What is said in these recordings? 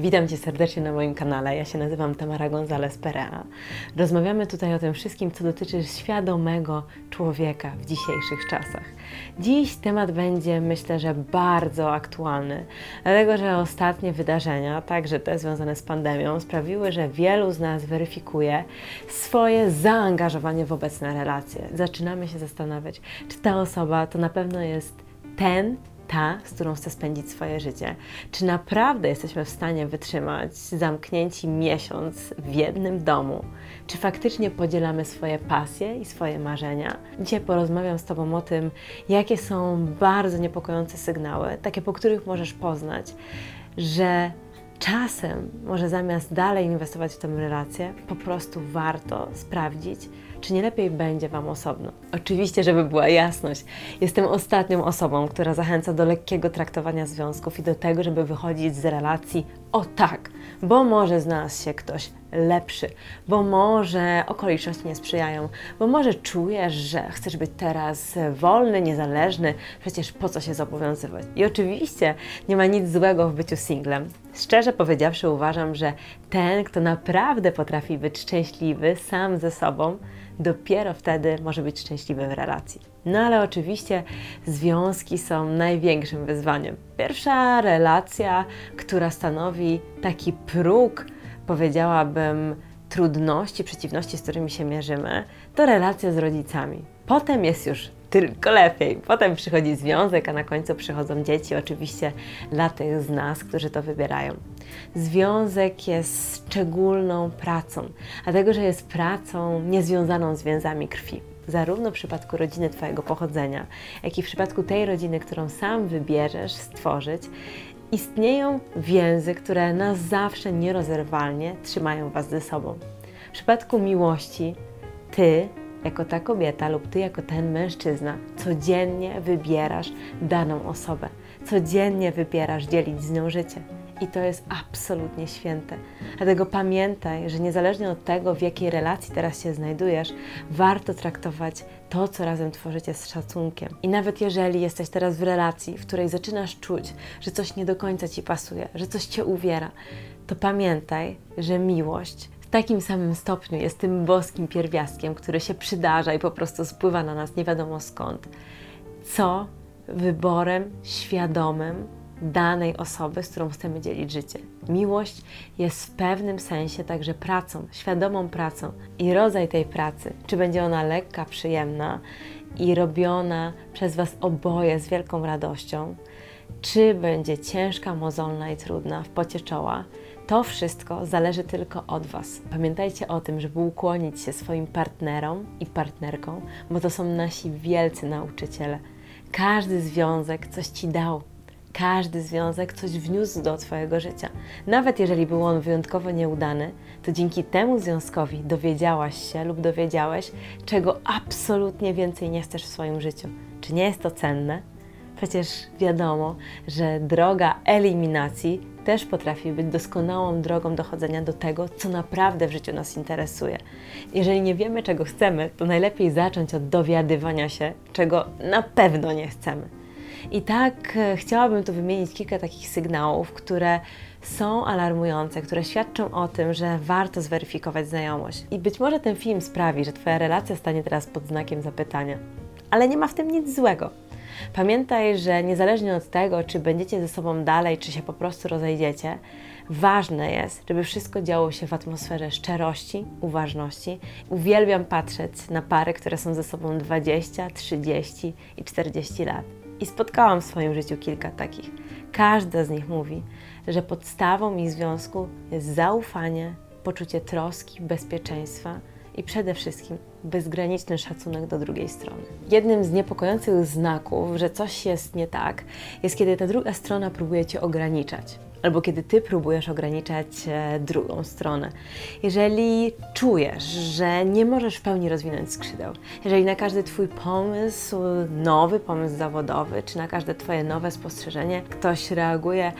Witam Cię serdecznie na moim kanale. Ja się nazywam Tamara González Perea. Rozmawiamy tutaj o tym wszystkim, co dotyczy świadomego człowieka w dzisiejszych czasach. Dziś temat będzie, myślę, że bardzo aktualny, dlatego że ostatnie wydarzenia, także te związane z pandemią, sprawiły, że wielu z nas weryfikuje swoje zaangażowanie w obecne relacje. Zaczynamy się zastanawiać, czy ta osoba to na pewno jest ten, ta, z którą chcę spędzić swoje życie. Czy naprawdę jesteśmy w stanie wytrzymać zamknięci miesiąc w jednym domu? Czy faktycznie podzielamy swoje pasje i swoje marzenia? Dzisiaj porozmawiam z Tobą o tym, jakie są bardzo niepokojące sygnały, takie po których możesz poznać, że czasem może zamiast dalej inwestować w tę relację, po prostu warto sprawdzić, czy nie lepiej będzie Wam osobno. Oczywiście, żeby była jasność, jestem ostatnią osobą, która zachęca do lekkiego traktowania związków i do tego, żeby wychodzić z relacji o tak, bo może znalazł się ktoś lepszy, bo może okoliczności nie sprzyjają, bo może czujesz, że chcesz być teraz wolny, niezależny, przecież po co się zobowiązywać? I oczywiście nie ma nic złego w byciu singlem. Szczerze powiedziawszy, uważam, że ten, kto naprawdę potrafi być szczęśliwy sam ze sobą, dopiero wtedy może być szczęśliwy w relacji. No ale oczywiście związki są największym wyzwaniem. Pierwsza relacja, która stanowi taki próg, powiedziałabym, trudności, przeciwności, z którymi się mierzymy, to relacja z rodzicami. Potem jest już tylko lepiej. Potem przychodzi związek, a na końcu przychodzą dzieci, oczywiście dla tych z nas, którzy to wybierają. Związek jest szczególną pracą, dlatego że jest pracą niezwiązaną z więzami krwi. Zarówno w przypadku rodziny Twojego pochodzenia, jak i w przypadku tej rodziny, którą sam wybierzesz stworzyć, istnieją więzy, które na zawsze nierozerwalnie trzymają Was ze sobą. W przypadku miłości, Ty jako ta kobieta lub ty jako ten mężczyzna codziennie wybierasz daną osobę. Codziennie wybierasz dzielić z nią życie. I to jest absolutnie święte. Dlatego pamiętaj, że niezależnie od tego, w jakiej relacji teraz się znajdujesz, warto traktować to, co razem tworzycie z szacunkiem. I nawet jeżeli jesteś teraz w relacji, w której zaczynasz czuć, że coś nie do końca ci pasuje, że coś cię uwiera, to pamiętaj, że miłość w takim samym stopniu jest tym boskim pierwiastkiem, który się przydarza i po prostu spływa na nas nie wiadomo skąd, co wyborem świadomym danej osoby, z którą chcemy dzielić życie. Miłość jest w pewnym sensie także pracą, świadomą pracą i rodzaj tej pracy, czy będzie ona lekka, przyjemna i robiona przez Was oboje z wielką radością, czy będzie ciężka, mozolna i trudna w pocie czoła, to wszystko zależy tylko od Was. Pamiętajcie o tym, żeby ukłonić się swoim partnerom i partnerkom, bo to są nasi wielcy nauczyciele. Każdy związek coś Ci dał. Każdy związek coś wniósł do Twojego życia. Nawet jeżeli był on wyjątkowo nieudany, to dzięki temu związkowi dowiedziałaś się lub dowiedziałeś, czego absolutnie więcej nie chcesz w swoim życiu. Czy nie jest to cenne? Przecież wiadomo, że droga eliminacji też potrafi być doskonałą drogą dochodzenia do tego, co naprawdę w życiu nas interesuje. Jeżeli nie wiemy, czego chcemy, to najlepiej zacząć od dowiadywania się, czego na pewno nie chcemy. I tak e, chciałabym tu wymienić kilka takich sygnałów, które są alarmujące, które świadczą o tym, że warto zweryfikować znajomość. I być może ten film sprawi, że Twoja relacja stanie teraz pod znakiem zapytania. Ale nie ma w tym nic złego. Pamiętaj, że niezależnie od tego, czy będziecie ze sobą dalej, czy się po prostu rozejdziecie, ważne jest, żeby wszystko działo się w atmosferze szczerości, uważności. Uwielbiam patrzeć na pary, które są ze sobą 20, 30 i 40 lat. I spotkałam w swoim życiu kilka takich. Każda z nich mówi, że podstawą ich związku jest zaufanie, poczucie troski, bezpieczeństwa i przede wszystkim bezgraniczny szacunek do drugiej strony. Jednym z niepokojących znaków, że coś jest nie tak, jest kiedy ta druga strona próbuje cię ograniczać. Albo kiedy ty próbujesz ograniczać e, drugą stronę. Jeżeli czujesz, że nie możesz w pełni rozwinąć skrzydeł, jeżeli na każdy twój pomysł, nowy pomysł zawodowy, czy na każde twoje nowe spostrzeżenie ktoś reaguje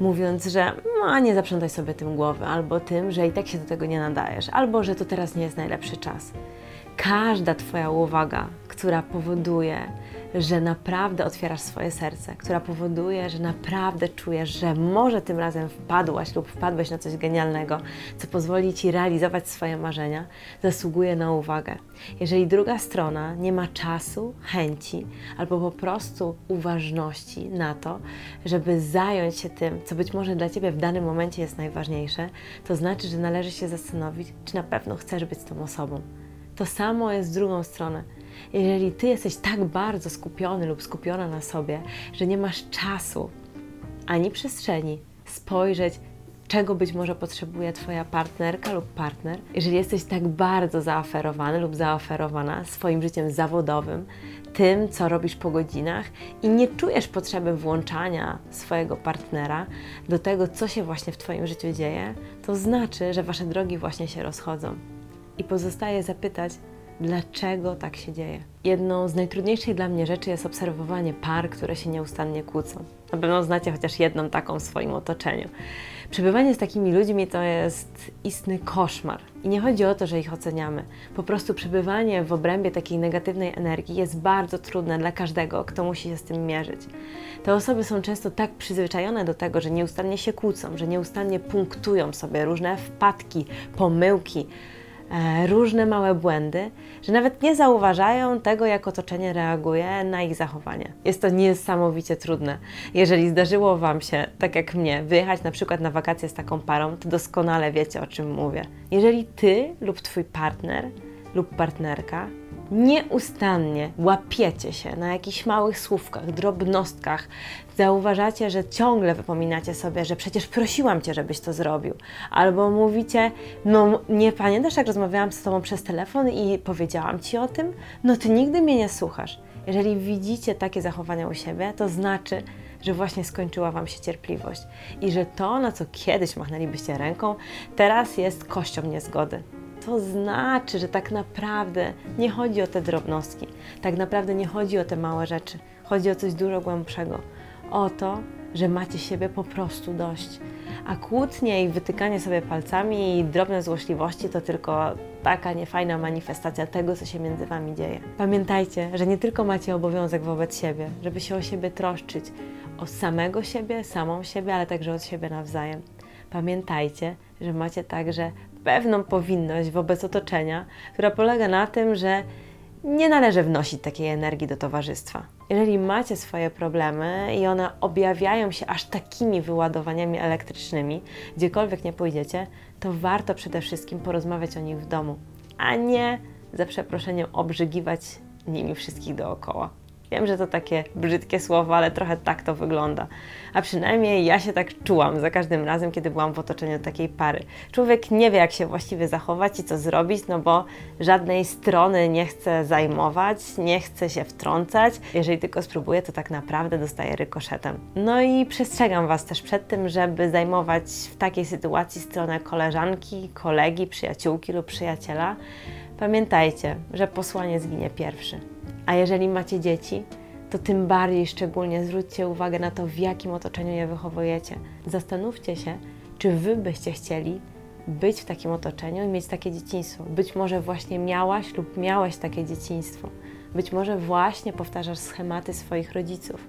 mówiąc, że no, nie zaprzątaj sobie tym głowy, albo tym, że i tak się do tego nie nadajesz, albo że to teraz nie jest najlepszy czas. Każda Twoja uwaga, która powoduje, że naprawdę otwierasz swoje serce, która powoduje, że naprawdę czujesz, że może tym razem wpadłaś lub wpadłeś na coś genialnego, co pozwoli ci realizować swoje marzenia, zasługuje na uwagę. Jeżeli druga strona nie ma czasu, chęci albo po prostu uważności na to, żeby zająć się tym, co być może dla ciebie w danym momencie jest najważniejsze, to znaczy, że należy się zastanowić, czy na pewno chcesz być tą osobą. To samo jest z drugą stronę. Jeżeli ty jesteś tak bardzo skupiony lub skupiona na sobie, że nie masz czasu ani przestrzeni spojrzeć, czego być może potrzebuje Twoja partnerka lub partner, jeżeli jesteś tak bardzo zaoferowany lub zaoferowana swoim życiem zawodowym, tym, co robisz po godzinach i nie czujesz potrzeby włączania swojego partnera do tego, co się właśnie w Twoim życiu dzieje, to znaczy, że Wasze drogi właśnie się rozchodzą. I pozostaje zapytać, dlaczego tak się dzieje. Jedną z najtrudniejszych dla mnie rzeczy jest obserwowanie par, które się nieustannie kłócą. Na pewno znacie chociaż jedną taką w swoim otoczeniu. Przebywanie z takimi ludźmi to jest istny koszmar. I nie chodzi o to, że ich oceniamy. Po prostu przebywanie w obrębie takiej negatywnej energii jest bardzo trudne dla każdego, kto musi się z tym mierzyć. Te osoby są często tak przyzwyczajone do tego, że nieustannie się kłócą, że nieustannie punktują sobie różne wpadki, pomyłki, różne małe błędy, że nawet nie zauważają tego, jak otoczenie reaguje na ich zachowanie. Jest to niesamowicie trudne. Jeżeli zdarzyło Wam się, tak jak mnie, wyjechać na przykład na wakacje z taką parą, to doskonale wiecie, o czym mówię. Jeżeli Ty lub Twój partner lub partnerka nieustannie łapiecie się na jakichś małych słówkach, drobnostkach, zauważacie, że ciągle wypominacie sobie, że przecież prosiłam cię, żebyś to zrobił, albo mówicie, no nie pamiętasz, jak rozmawiałam z tobą przez telefon i powiedziałam ci o tym, no ty nigdy mnie nie słuchasz. Jeżeli widzicie takie zachowania u siebie, to znaczy, że właśnie skończyła Wam się cierpliwość i że to, na co kiedyś machnęlibyście ręką, teraz jest kością niezgody to znaczy, że tak naprawdę nie chodzi o te drobnostki, tak naprawdę nie chodzi o te małe rzeczy, chodzi o coś dużo głębszego. O to, że macie siebie po prostu dość. A kłótnie i wytykanie sobie palcami i drobne złośliwości to tylko taka niefajna manifestacja tego, co się między Wami dzieje. Pamiętajcie, że nie tylko macie obowiązek wobec siebie, żeby się o siebie troszczyć, o samego siebie, samą siebie, ale także od siebie nawzajem. Pamiętajcie, że macie także pewną powinność wobec otoczenia, która polega na tym, że nie należy wnosić takiej energii do towarzystwa. Jeżeli macie swoje problemy i one objawiają się aż takimi wyładowaniami elektrycznymi, gdziekolwiek nie pójdziecie, to warto przede wszystkim porozmawiać o nich w domu, a nie za przeproszeniem obrzygiwać nimi wszystkich dookoła. Wiem, że to takie brzydkie słowo, ale trochę tak to wygląda. A przynajmniej ja się tak czułam za każdym razem, kiedy byłam w otoczeniu takiej pary. Człowiek nie wie, jak się właściwie zachować i co zrobić, no bo żadnej strony nie chce zajmować, nie chce się wtrącać. Jeżeli tylko spróbuje, to tak naprawdę dostaje rykoszetem. No i przestrzegam Was też przed tym, żeby zajmować w takiej sytuacji stronę koleżanki, kolegi, przyjaciółki lub przyjaciela. Pamiętajcie, że posłanie zginie pierwszy. A jeżeli macie dzieci, to tym bardziej szczególnie zwróćcie uwagę na to, w jakim otoczeniu je wychowujecie. Zastanówcie się, czy wy byście chcieli być w takim otoczeniu i mieć takie dzieciństwo. Być może właśnie miałaś lub miałeś takie dzieciństwo. Być może właśnie powtarzasz schematy swoich rodziców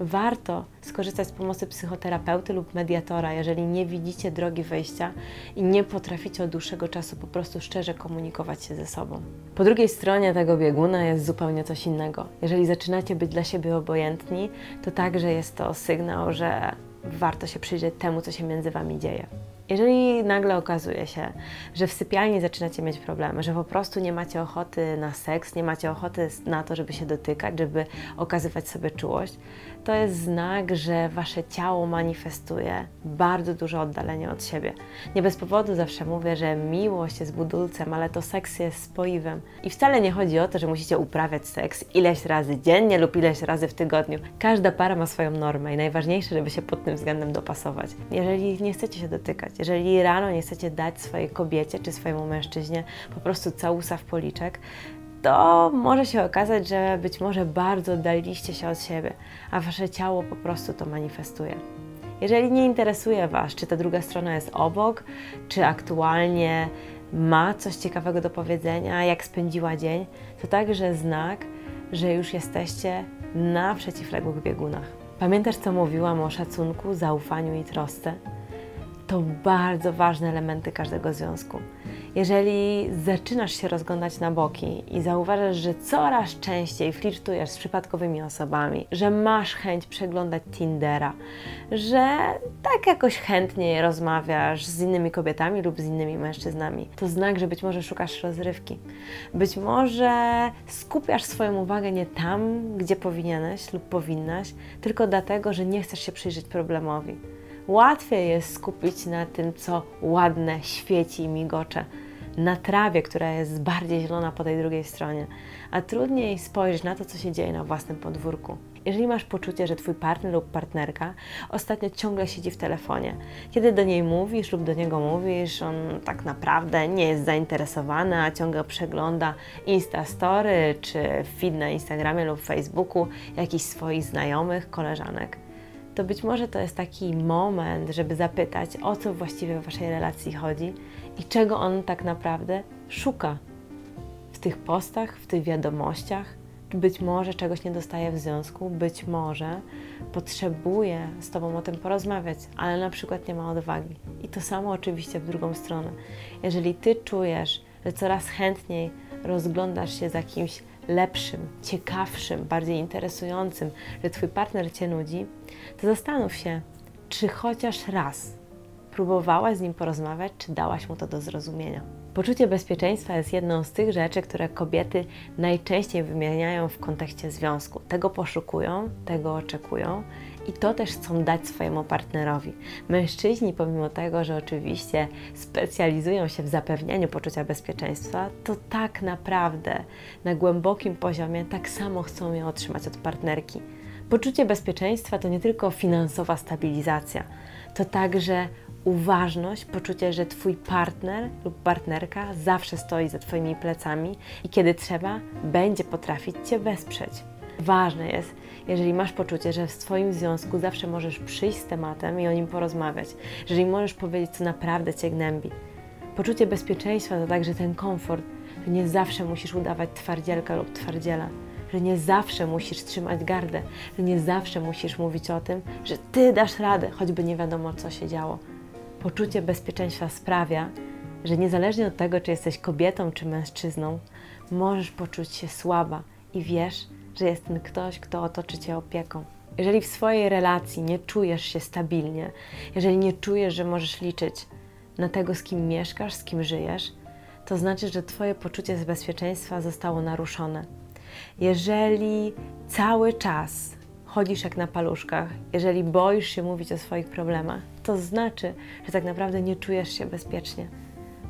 warto skorzystać z pomocy psychoterapeuty lub mediatora, jeżeli nie widzicie drogi wyjścia i nie potraficie od dłuższego czasu po prostu szczerze komunikować się ze sobą. Po drugiej stronie tego bieguna jest zupełnie coś innego. Jeżeli zaczynacie być dla siebie obojętni, to także jest to sygnał, że warto się przyjrzeć temu, co się między Wami dzieje. Jeżeli nagle okazuje się, że w sypialni zaczynacie mieć problemy, że po prostu nie macie ochoty na seks, nie macie ochoty na to, żeby się dotykać, żeby okazywać sobie czułość, to jest znak, że wasze ciało manifestuje bardzo duże oddalenie od siebie. Nie bez powodu zawsze mówię, że miłość jest budulcem, ale to seks jest spoiwem. I wcale nie chodzi o to, że musicie uprawiać seks ileś razy dziennie lub ileś razy w tygodniu. Każda para ma swoją normę i najważniejsze, żeby się pod tym względem dopasować. Jeżeli nie chcecie się dotykać, jeżeli rano nie chcecie dać swojej kobiecie czy swojemu mężczyźnie po prostu całusa w policzek, to może się okazać, że być może bardzo oddaliliście się od siebie, a wasze ciało po prostu to manifestuje. Jeżeli nie interesuje Was, czy ta druga strona jest obok, czy aktualnie ma coś ciekawego do powiedzenia, jak spędziła dzień, to także znak, że już jesteście na przeciwległych biegunach. Pamiętasz, co mówiłam o szacunku, zaufaniu i trosce? To bardzo ważne elementy każdego związku. Jeżeli zaczynasz się rozglądać na boki i zauważasz, że coraz częściej flirtujesz z przypadkowymi osobami, że masz chęć przeglądać Tindera, że tak jakoś chętnie rozmawiasz z innymi kobietami lub z innymi mężczyznami, to znak, że być może szukasz rozrywki. Być może skupiasz swoją uwagę nie tam, gdzie powinieneś lub powinnaś, tylko dlatego, że nie chcesz się przyjrzeć problemowi. Łatwiej jest skupić na tym, co ładne, świeci i migocze, na trawie, która jest bardziej zielona po tej drugiej stronie, a trudniej spojrzeć na to, co się dzieje na własnym podwórku. Jeżeli masz poczucie, że Twój partner lub partnerka ostatnio ciągle siedzi w telefonie, kiedy do niej mówisz lub do niego mówisz, on tak naprawdę nie jest zainteresowany, a ciągle przegląda Instastory czy feed na Instagramie lub Facebooku jakichś swoich znajomych, koleżanek, to być może to jest taki moment, żeby zapytać, o co właściwie w Waszej relacji chodzi i czego on tak naprawdę szuka w tych postach, w tych wiadomościach. Być może czegoś nie dostaje w związku, być może potrzebuje z Tobą o tym porozmawiać, ale na przykład nie ma odwagi. I to samo oczywiście w drugą stronę. Jeżeli Ty czujesz, że coraz chętniej rozglądasz się za kimś lepszym, ciekawszym, bardziej interesującym, że Twój partner Cię nudzi, to zastanów się, czy chociaż raz próbowałaś z nim porozmawiać, czy dałaś mu to do zrozumienia. Poczucie bezpieczeństwa jest jedną z tych rzeczy, które kobiety najczęściej wymieniają w kontekście związku. Tego poszukują, tego oczekują i to też chcą dać swojemu partnerowi. Mężczyźni, pomimo tego, że oczywiście specjalizują się w zapewnianiu poczucia bezpieczeństwa, to tak naprawdę na głębokim poziomie tak samo chcą je otrzymać od partnerki. Poczucie bezpieczeństwa to nie tylko finansowa stabilizacja, to także uważność, poczucie, że Twój partner lub partnerka zawsze stoi za Twoimi plecami i kiedy trzeba, będzie potrafić Cię wesprzeć. Ważne jest, jeżeli masz poczucie, że w swoim związku zawsze możesz przyjść z tematem i o nim porozmawiać, jeżeli możesz powiedzieć, co naprawdę Cię gnębi. Poczucie bezpieczeństwa to także ten komfort, że nie zawsze musisz udawać twardzielka lub twardziela, że nie zawsze musisz trzymać gardę, że nie zawsze musisz mówić o tym, że Ty dasz radę, choćby nie wiadomo, co się działo. Poczucie bezpieczeństwa sprawia, że niezależnie od tego, czy jesteś kobietą czy mężczyzną, możesz poczuć się słaba i wiesz, że jest ten ktoś, kto otoczy Cię opieką. Jeżeli w swojej relacji nie czujesz się stabilnie, jeżeli nie czujesz, że możesz liczyć na tego, z kim mieszkasz, z kim żyjesz, to znaczy, że Twoje poczucie bezpieczeństwa zostało naruszone. Jeżeli cały czas chodzisz jak na paluszkach, jeżeli boisz się mówić o swoich problemach, to znaczy, że tak naprawdę nie czujesz się bezpiecznie.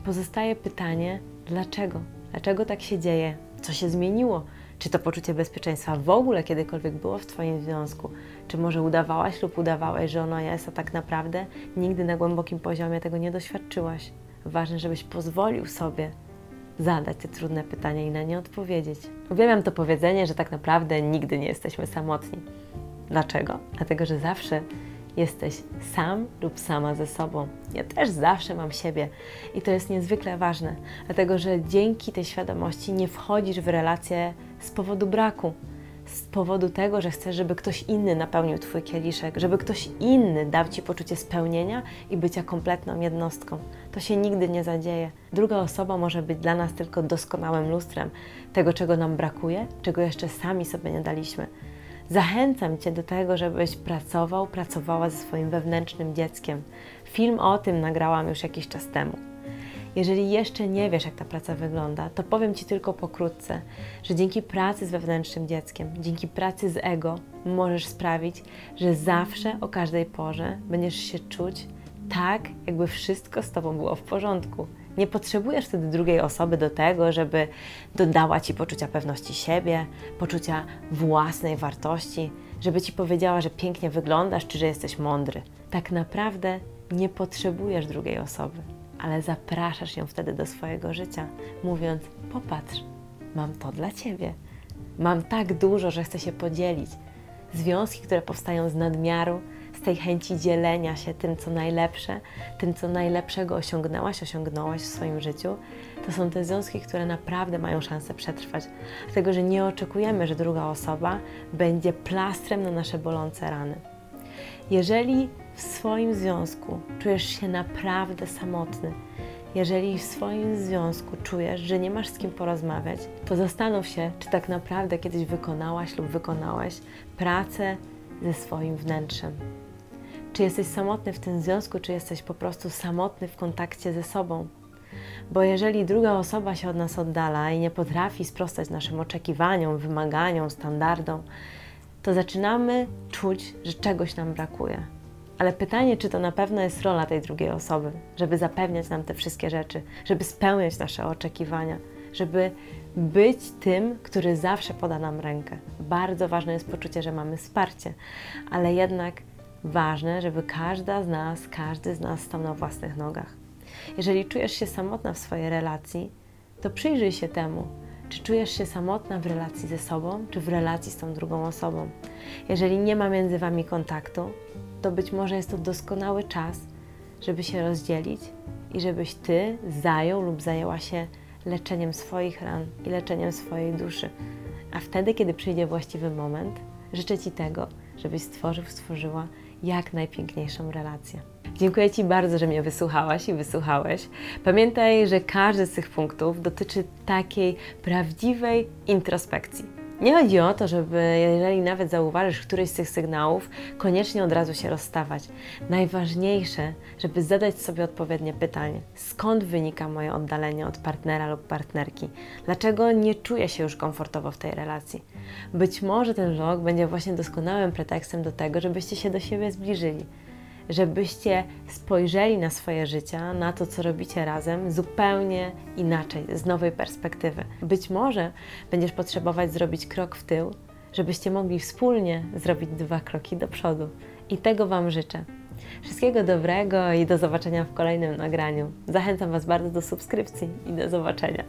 Pozostaje pytanie, dlaczego? Dlaczego tak się dzieje? Co się zmieniło? Czy to poczucie bezpieczeństwa w ogóle kiedykolwiek było w Twoim związku? Czy może udawałaś lub udawałeś, że ono jest, a tak naprawdę nigdy na głębokim poziomie tego nie doświadczyłaś? Ważne, żebyś pozwolił sobie zadać te trudne pytania i na nie odpowiedzieć. Uwielbiam to powiedzenie, że tak naprawdę nigdy nie jesteśmy samotni. Dlaczego? Dlatego, że zawsze jesteś sam lub sama ze sobą. Ja też zawsze mam siebie i to jest niezwykle ważne, dlatego że dzięki tej świadomości nie wchodzisz w relacje z powodu braku, z powodu tego, że chcesz, żeby ktoś inny napełnił Twój kieliszek, żeby ktoś inny dał Ci poczucie spełnienia i bycia kompletną jednostką. To się nigdy nie zadzieje. Druga osoba może być dla nas tylko doskonałym lustrem tego, czego nam brakuje, czego jeszcze sami sobie nie daliśmy. Zachęcam Cię do tego, żebyś pracował, pracowała ze swoim wewnętrznym dzieckiem. Film o tym nagrałam już jakiś czas temu. Jeżeli jeszcze nie wiesz, jak ta praca wygląda, to powiem Ci tylko pokrótce, że dzięki pracy z wewnętrznym dzieckiem, dzięki pracy z ego, możesz sprawić, że zawsze o każdej porze będziesz się czuć tak, jakby wszystko z Tobą było w porządku. Nie potrzebujesz wtedy drugiej osoby do tego, żeby dodała Ci poczucia pewności siebie, poczucia własnej wartości, żeby Ci powiedziała, że pięknie wyglądasz, czy że jesteś mądry. Tak naprawdę nie potrzebujesz drugiej osoby, ale zapraszasz ją wtedy do swojego życia, mówiąc: Popatrz, mam to dla Ciebie. Mam tak dużo, że chcę się podzielić. Związki, które powstają z nadmiaru, z tej chęci dzielenia się tym, co najlepsze, tym, co najlepszego osiągnęłaś, osiągnąłeś w swoim życiu, to są te związki, które naprawdę mają szansę przetrwać. Dlatego, że nie oczekujemy, że druga osoba będzie plastrem na nasze bolące rany. Jeżeli w swoim związku czujesz się naprawdę samotny, jeżeli w swoim związku czujesz, że nie masz z kim porozmawiać, to zastanów się, czy tak naprawdę kiedyś wykonałaś lub wykonałeś pracę ze swoim wnętrzem. Czy jesteś samotny w tym związku, czy jesteś po prostu samotny w kontakcie ze sobą? Bo jeżeli druga osoba się od nas oddala i nie potrafi sprostać naszym oczekiwaniom, wymaganiom, standardom, to zaczynamy czuć, że czegoś nam brakuje. Ale pytanie, czy to na pewno jest rola tej drugiej osoby, żeby zapewniać nam te wszystkie rzeczy, żeby spełniać nasze oczekiwania, żeby być tym, który zawsze poda nam rękę. Bardzo ważne jest poczucie, że mamy wsparcie, ale jednak ważne, żeby każda z nas, każdy z nas stał na własnych nogach. Jeżeli czujesz się samotna w swojej relacji, to przyjrzyj się temu, czy czujesz się samotna w relacji ze sobą, czy w relacji z tą drugą osobą. Jeżeli nie ma między wami kontaktu, to być może jest to doskonały czas, żeby się rozdzielić i żebyś ty zajął lub zajęła się leczeniem swoich ran i leczeniem swojej duszy. A wtedy, kiedy przyjdzie właściwy moment, życzę Ci tego, żebyś stworzył, stworzyła jak najpiękniejszą relację. Dziękuję Ci bardzo, że mnie wysłuchałaś i wysłuchałeś. Pamiętaj, że każdy z tych punktów dotyczy takiej prawdziwej introspekcji nie chodzi o to, żeby jeżeli nawet zauważysz któryś z tych sygnałów, koniecznie od razu się rozstawać. Najważniejsze, żeby zadać sobie odpowiednie pytanie: skąd wynika moje oddalenie od partnera lub partnerki? Dlaczego nie czuję się już komfortowo w tej relacji? Być może ten vlog będzie właśnie doskonałym pretekstem do tego, żebyście się do siebie zbliżyli żebyście spojrzeli na swoje życie, na to, co robicie razem, zupełnie inaczej, z nowej perspektywy. Być może będziesz potrzebować zrobić krok w tył, żebyście mogli wspólnie zrobić dwa kroki do przodu. I tego Wam życzę. Wszystkiego dobrego i do zobaczenia w kolejnym nagraniu. Zachęcam Was bardzo do subskrypcji i do zobaczenia.